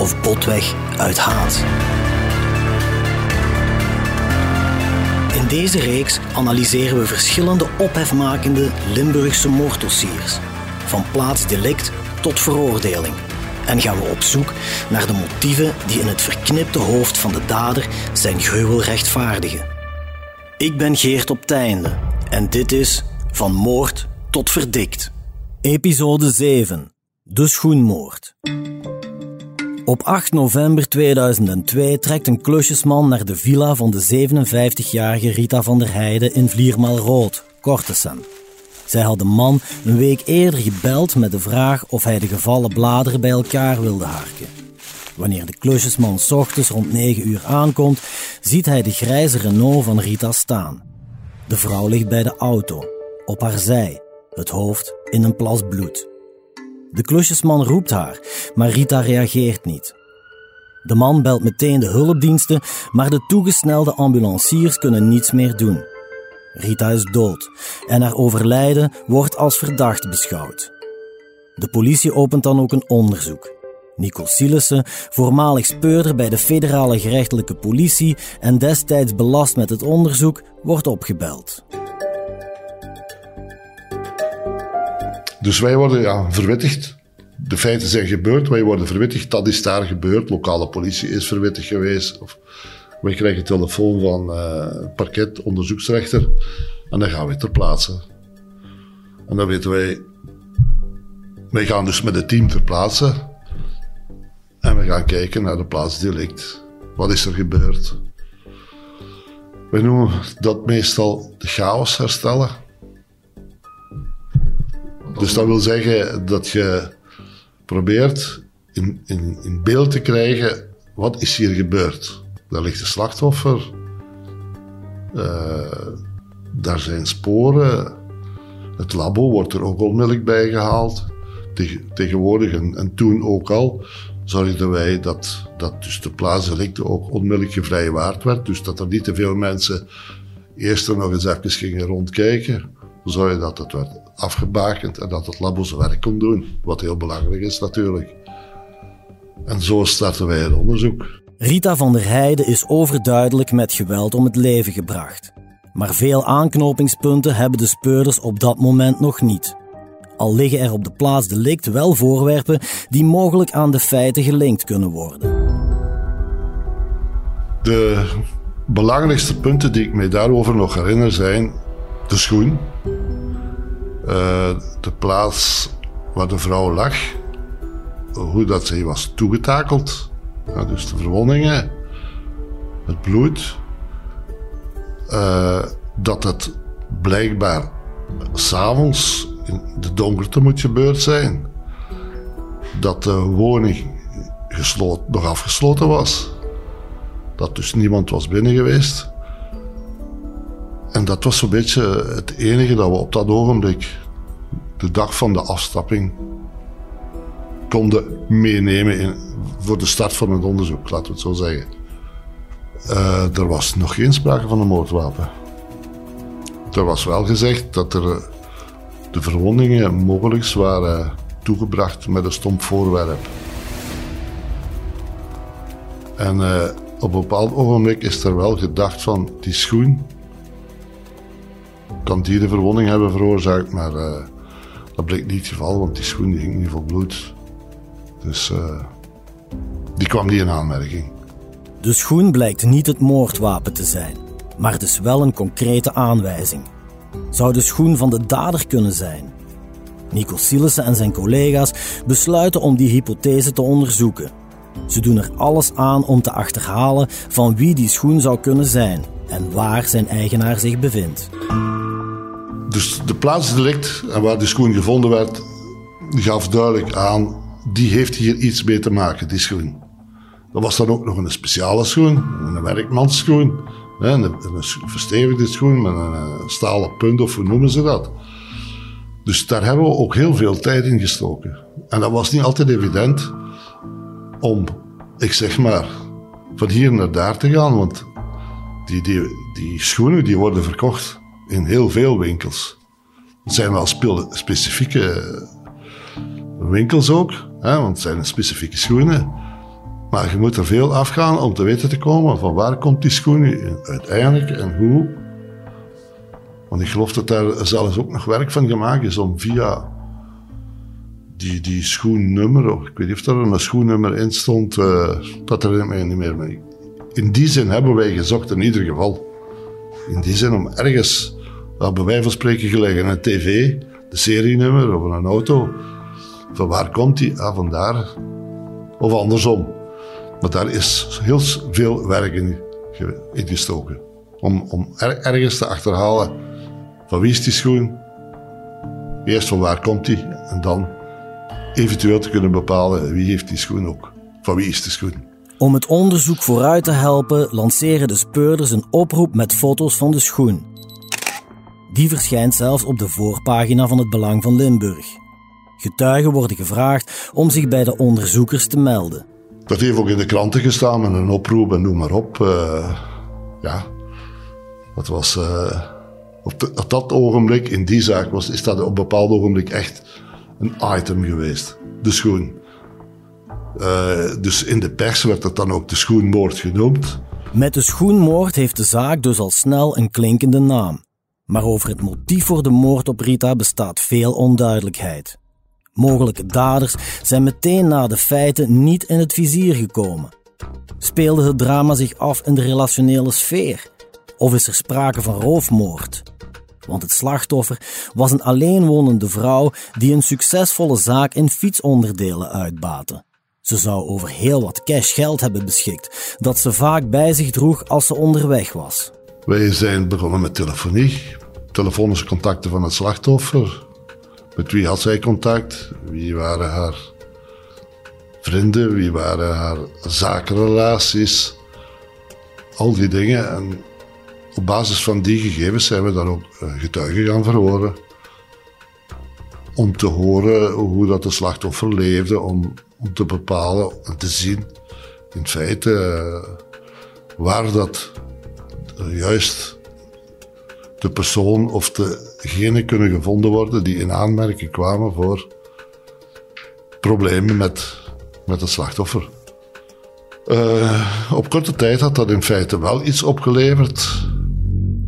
of botweg uit haat. In deze reeks analyseren we verschillende ophefmakende Limburgse moorddossiers, van plaatsdelict tot veroordeling. En gaan we op zoek naar de motieven die in het verknipte hoofd van de dader zijn gruwel rechtvaardigen. Ik ben Geert op Teinde en dit is Van Moord tot Verdikt. Episode 7. De schoenmoord. Op 8 november 2002 trekt een klusjesman naar de villa van de 57-jarige Rita van der Heijden in Vliermaal-Rood, Kortesem. Zij had de man een week eerder gebeld met de vraag of hij de gevallen bladeren bij elkaar wilde harken. Wanneer de klusjesman ochtends rond 9 uur aankomt, ziet hij de grijze Renault van Rita staan. De vrouw ligt bij de auto, op haar zij, het hoofd in een plas bloed. De klusjesman roept haar, maar Rita reageert niet. De man belt meteen de hulpdiensten, maar de toegesnelde ambulanciers kunnen niets meer doen. Rita is dood en haar overlijden wordt als verdacht beschouwd. De politie opent dan ook een onderzoek. Nico Silissen, voormalig speurder bij de federale gerechtelijke politie en destijds belast met het onderzoek, wordt opgebeld. Dus wij worden ja, verwittigd. De feiten zijn gebeurd, wij worden verwittigd. Dat is daar gebeurd. Lokale politie is verwittigd geweest. Of, wij krijgen telefoon van uh, parket, onderzoeksrechter. En dan gaan we ter plaatse. En dan weten wij... Wij gaan dus met het team ter plaatse. En we gaan kijken naar de plaatsdelict. Wat is er gebeurd? We noemen dat meestal de chaos herstellen. Dus dat wil zeggen dat je probeert in, in, in beeld te krijgen wat is hier gebeurd. Daar ligt een slachtoffer, uh, daar zijn sporen, het labo wordt er ook onmiddellijk bij gehaald. tegenwoordig en, en, toen ook al zorgden wij dat, dat dus de plaatsdelicten ook onmiddellijk gevrijwaard werd. Dus dat er niet te veel mensen eerst er nog eens even gingen rondkijken. Zorg dat het werd afgebakend en dat het labo zijn werk kon doen. Wat heel belangrijk is natuurlijk. En zo starten wij het onderzoek. Rita van der Heijden is overduidelijk met geweld om het leven gebracht. Maar veel aanknopingspunten hebben de speurders op dat moment nog niet. Al liggen er op de plaats delict wel voorwerpen die mogelijk aan de feiten gelinkt kunnen worden. De belangrijkste punten die ik me daarover nog herinner zijn de schoen, uh, de plaats waar de vrouw lag, hoe dat zij was toegetakeld, ja, dus de verwondingen, het bloed, uh, dat het blijkbaar s'avonds in de donkerte moet gebeurd zijn, dat de woning gesloten, nog afgesloten was, dat dus niemand was binnen geweest. En dat was zo'n beetje het enige dat we op dat ogenblik, de dag van de afstapping, konden meenemen voor de start van het onderzoek, laten we het zo zeggen. Uh, er was nog geen sprake van een moordwapen. Er was wel gezegd dat er eh, de verwondingen mogelijk waren toegebracht met een stomp voorwerp. En uh, op een bepaald ogenblik is er wel gedacht van die schoen, kan die de verwonding hebben veroorzaakt, maar uh, dat bleek niet het geval, want die schoen die hing niet vol bloed. Dus uh, die kwam niet in aanmerking. De schoen blijkt niet het moordwapen te zijn, maar dus wel een concrete aanwijzing. Zou de schoen van de dader kunnen zijn? Nico Silissen en zijn collega's besluiten om die hypothese te onderzoeken. Ze doen er alles aan om te achterhalen van wie die schoen zou kunnen zijn en waar zijn eigenaar zich bevindt. Dus de plaatsdelict en waar de schoen gevonden werd, gaf duidelijk aan die heeft hier iets mee te maken, die schoen. Dat was dan ook nog een speciale schoen, een werkmansschoen. Een, een verstevigde schoen met een stalen punt, of hoe noemen ze dat. Dus daar hebben we ook heel veel tijd in gestoken. En dat was niet altijd evident om, ik zeg maar, van hier naar daar te gaan. Want die, die, die schoenen die worden verkocht in heel veel winkels. Het zijn wel specifieke winkels ook, hè, want het zijn specifieke schoenen. Maar je moet er veel afgaan om te weten te komen van waar komt die schoen uiteindelijk en hoe. Want ik geloof dat daar zelfs ook nog werk van gemaakt is om via die, die schoennummer, ik weet niet of er een schoennummer in stond, uh, dat er niet meer mee. In die zin hebben wij gezocht in ieder geval. In die zin om ergens, bij wijze van spreken gelegen, een tv, de serienummer of een auto. Van waar komt die? Ah, vandaar. Of andersom. Maar daar is heel veel werk in, in gestoken. Om, om ergens te achterhalen van wie is die schoen? Eerst van waar komt die? En dan eventueel te kunnen bepalen wie heeft die schoen ook. Van wie is de schoen? Om het onderzoek vooruit te helpen, lanceren de speurders een oproep met foto's van de schoen. Die verschijnt zelfs op de voorpagina van het Belang van Limburg. Getuigen worden gevraagd om zich bij de onderzoekers te melden. Dat heeft ook in de kranten gestaan met een oproep en noem maar op. Uh, ja, dat was. Uh, op, dat ogenblik, in die zaak, was, is dat op een bepaald ogenblik echt een item geweest. De schoen. Uh, dus in de pers werd dat dan ook de schoenmoord genoemd. Met de schoenmoord heeft de zaak dus al snel een klinkende naam. Maar over het motief voor de moord op Rita bestaat veel onduidelijkheid. Mogelijke daders zijn meteen na de feiten niet in het vizier gekomen. Speelde het drama zich af in de relationele sfeer? Of is er sprake van roofmoord? Want het slachtoffer was een alleenwonende vrouw die een succesvolle zaak in fietsonderdelen uitbaatte. Ze zou over heel wat cash geld hebben beschikt, dat ze vaak bij zich droeg als ze onderweg was. Wij zijn begonnen met telefonie, telefonische contacten van het slachtoffer, met wie had zij contact? Wie waren haar vrienden? Wie waren haar zakenrelaties? Al die dingen. En op basis van die gegevens zijn we dan ook eh, getuigen gaan verhoren. Om te horen hoe dat de slachtoffer leefde, om, om te bepalen en te zien in feite uh, waar dat juist de persoon of degene kunnen gevonden worden die in aanmerking kwamen voor problemen met, met het slachtoffer. Uh, op korte tijd had dat in feite wel iets opgeleverd.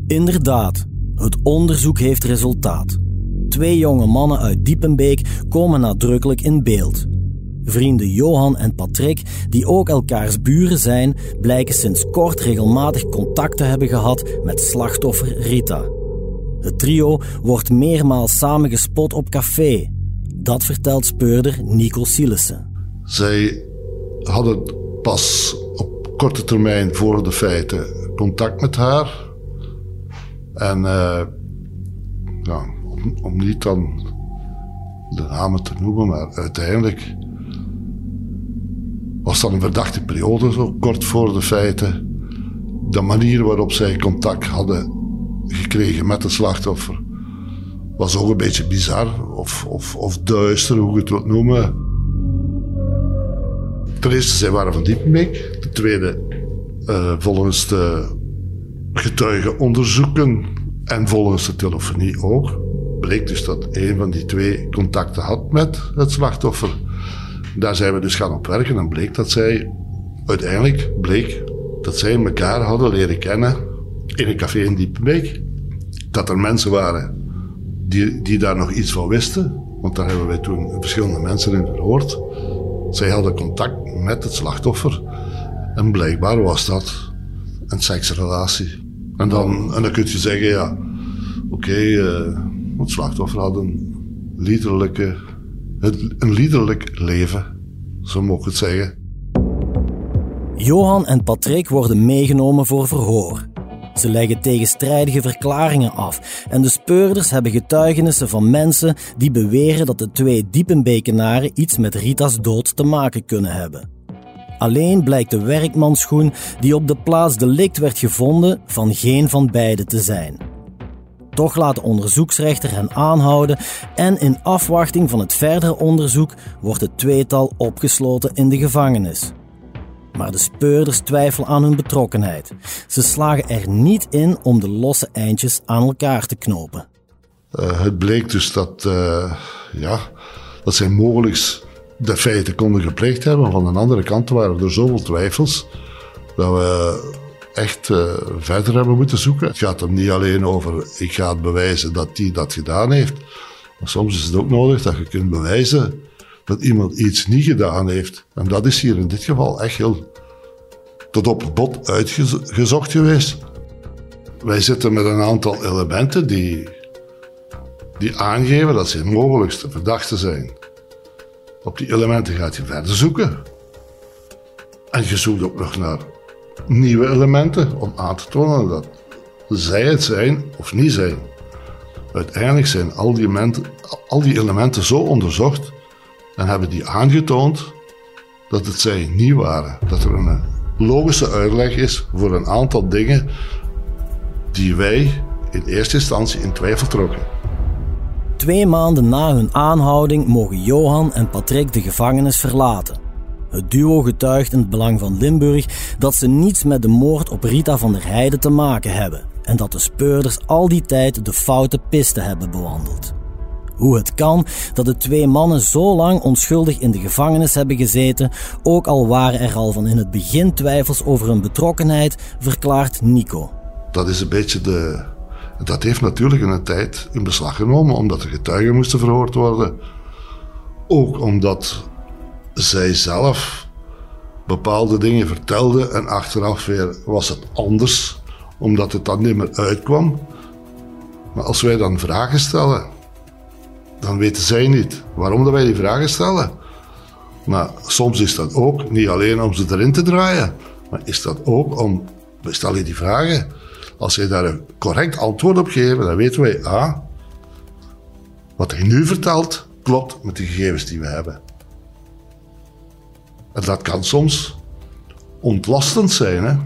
Inderdaad, het onderzoek heeft resultaat. Twee jonge mannen uit Diepenbeek komen nadrukkelijk in beeld. Vrienden Johan en Patrick, die ook elkaars buren zijn, blijken sinds kort regelmatig contact te hebben gehad met slachtoffer Rita. Het trio wordt meermaals samengespot op café. Dat vertelt speurder Nico Sielissen. Zij hadden pas op korte termijn voor de feiten contact met haar. En uh, ja, om, om niet dan de namen te noemen, maar uiteindelijk was dat een verdachte periode, zo kort voor de feiten. De manier waarop zij contact hadden gekregen met het slachtoffer was ook een beetje bizar of, of, of duister, hoe je het wilt noemen. Ten eerste, zij waren van Diepenbeek. Ten tweede, uh, volgens de getuigenonderzoeken en volgens de telefonie ook, bleek dus dat een van die twee contacten had met het slachtoffer. Daar zijn we dus gaan op werken en bleek dat zij, uiteindelijk bleek dat zij elkaar hadden leren kennen in een café in Diepenbeek. Dat er mensen waren die, die daar nog iets van wisten, want daar hebben wij toen verschillende mensen in verhoord. Zij hadden contact met het slachtoffer en blijkbaar was dat een seksrelatie. En dan, en dan kun je zeggen, ja, oké, uh, het slachtoffer had een liederlijke een liederlijk leven, zo ik het zeggen. Johan en Patrick worden meegenomen voor verhoor. Ze leggen tegenstrijdige verklaringen af en de speurders hebben getuigenissen van mensen die beweren dat de twee Diepenbekenaren iets met Rita's dood te maken kunnen hebben. Alleen blijkt de werkmanschoen die op de plaats delict werd gevonden van geen van beiden te zijn. Toch laat de onderzoeksrechter hen aanhouden en in afwachting van het verdere onderzoek wordt het tweetal opgesloten in de gevangenis. Maar de speurders twijfelen aan hun betrokkenheid. Ze slagen er niet in om de losse eindjes aan elkaar te knopen. Uh, het bleek dus dat, uh, ja, dat zij mogelijk de feiten konden gepleegd hebben. Van de andere kant waren er zoveel twijfels dat we echt uh, verder hebben moeten zoeken. Het gaat hem niet alleen over ik ga het bewijzen dat die dat gedaan heeft. Soms is het ook nodig dat je kunt bewijzen dat iemand iets niet gedaan heeft. En dat is hier in dit geval echt heel tot op bot uitgezocht geweest. Wij zitten met een aantal elementen die, die aangeven dat ze mogelijkste verdachten zijn. Op die elementen gaat je verder zoeken. En je zoekt ook nog naar nieuwe elementen om aan te tonen dat zij het zijn of niet zijn. Uiteindelijk zijn al die, elementen, al die elementen zo onderzocht en hebben die aangetoond dat het zij niet waren. Dat er een logische uitleg is voor een aantal dingen die wij in eerste instantie in twijfel trokken. Twee maanden na hun aanhouding mogen Johan en Patrick de gevangenis verlaten. Het duo getuigt in het belang van Limburg dat ze niets met de moord op Rita van der Heijden te maken hebben en dat de speurders al die tijd de foute piste hebben bewandeld. Hoe het kan dat de twee mannen zo lang onschuldig in de gevangenis hebben gezeten, ook al waren er al van in het begin twijfels over hun betrokkenheid, verklaart Nico. Dat is een beetje de. Dat heeft natuurlijk een tijd in beslag genomen, omdat de getuigen moesten verhoord worden. Ook omdat zij zelf bepaalde dingen vertelde en achteraf weer was het anders, omdat het dan niet meer uitkwam. Maar als wij dan vragen stellen, dan weten zij niet waarom dat wij die vragen stellen. Maar soms is dat ook niet alleen om ze erin te draaien, maar is dat ook om, we stellen die vragen. Als zij daar een correct antwoord op geven, dan weten wij, ah, wat hij nu vertelt, klopt met de gegevens die we hebben. En dat kan soms ontlastend zijn, hè.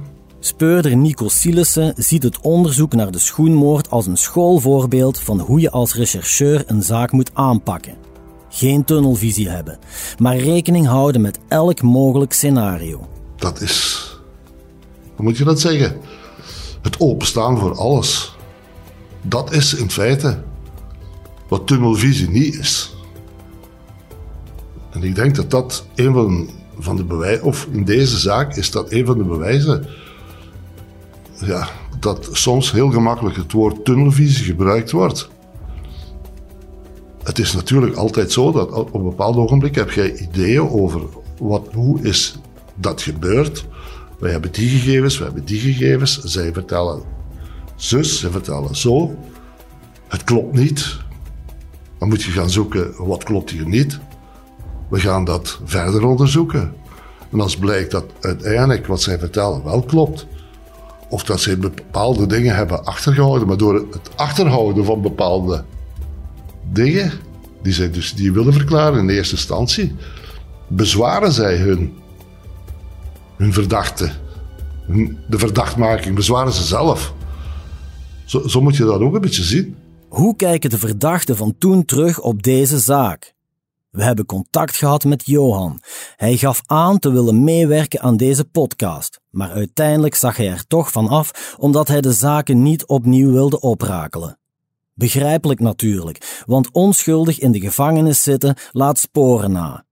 Speurder Nico Sielissen ziet het onderzoek naar de schoenmoord als een schoolvoorbeeld van hoe je als rechercheur een zaak moet aanpakken. Geen tunnelvisie hebben, maar rekening houden met elk mogelijk scenario. Dat is, hoe moet je dat zeggen? Het openstaan voor alles. Dat is in feite wat tunnelvisie niet is. En ik denk dat dat een van, van de bewijzen, of in deze zaak is dat een van de bewijzen ja, dat soms heel gemakkelijk het woord tunnelvisie gebruikt wordt. Het is natuurlijk altijd zo dat op een bepaald ogenblik heb jij ideeën over wat, hoe is dat gebeurd. Wij hebben die gegevens, wij hebben die gegevens. Zij vertellen zus, zij vertellen zo. Het klopt niet. Dan moet je gaan zoeken wat klopt hier niet. We gaan dat verder onderzoeken. En als blijkt dat uiteindelijk wat zij vertellen wel klopt, of dat ze bepaalde dingen hebben achtergehouden. Maar door het achterhouden van bepaalde dingen, die zij dus die willen verklaren in eerste instantie, bezwaren zij hun, hun verdachte. de verdachtmaking bezwaren ze zelf. Zo, zo moet je dat ook een beetje zien. Hoe kijken de verdachten van toen terug op deze zaak? We hebben contact gehad met Johan. Hij gaf aan te willen meewerken aan deze podcast, maar uiteindelijk zag hij er toch van af omdat hij de zaken niet opnieuw wilde oprakelen. Begrijpelijk natuurlijk, want onschuldig in de gevangenis zitten laat sporen na.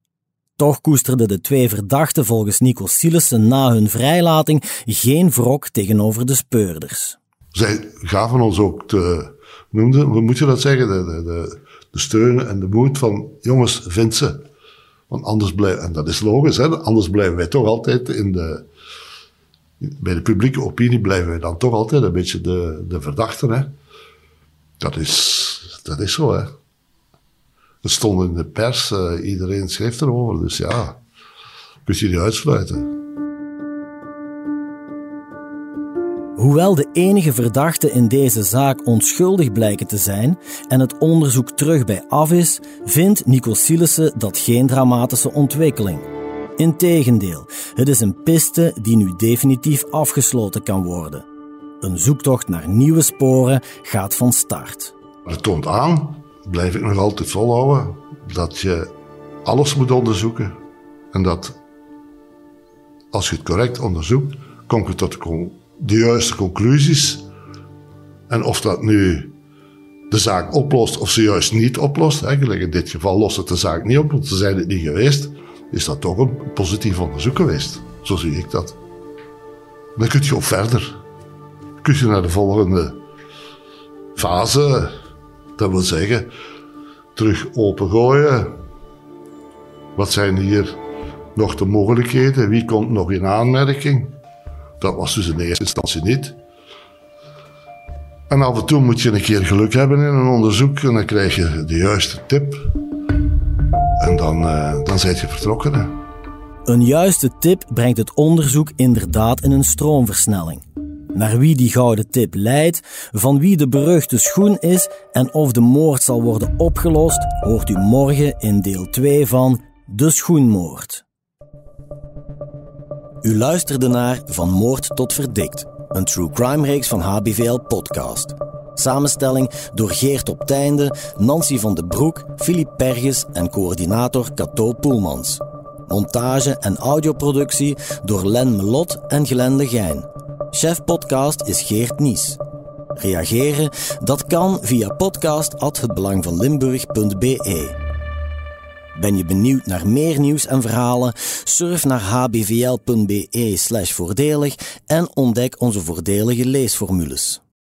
Toch koesterden de twee verdachten volgens Nico Sielissen na hun vrijlating geen wrok tegenover de speurders. Zij gaven ons ook de, noemde, hoe moet je dat zeggen, de, de de steun en de moed van jongens, vind ze. Want anders blijven, en dat is logisch, hè, anders blijven wij toch altijd in de, bij de publieke opinie blijven wij dan toch altijd een beetje de, de verdachten. Hè. Dat, is, dat is zo, hè. Het stond in de pers, uh, iedereen schreef erover, dus ja, kun je niet uitsluiten. Hoewel de enige verdachte in deze zaak onschuldig blijken te zijn en het onderzoek terug bij af is, vindt Nico Silissen dat geen dramatische ontwikkeling. Integendeel, het is een piste die nu definitief afgesloten kan worden. Een zoektocht naar nieuwe sporen gaat van start. Het toont aan, blijf ik nog altijd volhouden, dat je alles moet onderzoeken. En dat als je het correct onderzoekt, kom je tot de, de juiste conclusies. En of dat nu de zaak oplost of ze juist niet oplost, eigenlijk in dit geval lost het de zaak niet op, want ze zijn het niet geweest, is dat toch een positief onderzoek geweest. Zo zie ik dat. Dan kun je ook verder. Kun je naar de volgende fase, dat wil zeggen, terug opengooien. Wat zijn hier nog de mogelijkheden? Wie komt nog in aanmerking? Dat was dus in eerste instantie niet. En af en toe moet je een keer geluk hebben in een onderzoek en dan krijg je de juiste tip. En dan, uh, dan je vertrokken. Een juiste tip brengt het onderzoek inderdaad in een stroomversnelling. Naar wie die gouden tip leidt, van wie de beruchte schoen is en of de moord zal worden opgelost, hoort u morgen in deel 2 van De Schoenmoord. U luisterde naar Van Moord tot Verdikt, een true crime reeks van HBVL Podcast. Samenstelling door Geert op Teinde, Nancy van den Broek, Filip Perges en coördinator Cato Poelmans. Montage en audioproductie door Len Melot en Glenn Legijn. Chef podcast is Geert Nies. Reageren? Dat kan via podcast@hetbelangvanlimburg.be. Ben je benieuwd naar meer nieuws en verhalen? Surf naar hbvl.be/voordelig en ontdek onze voordelige leesformules.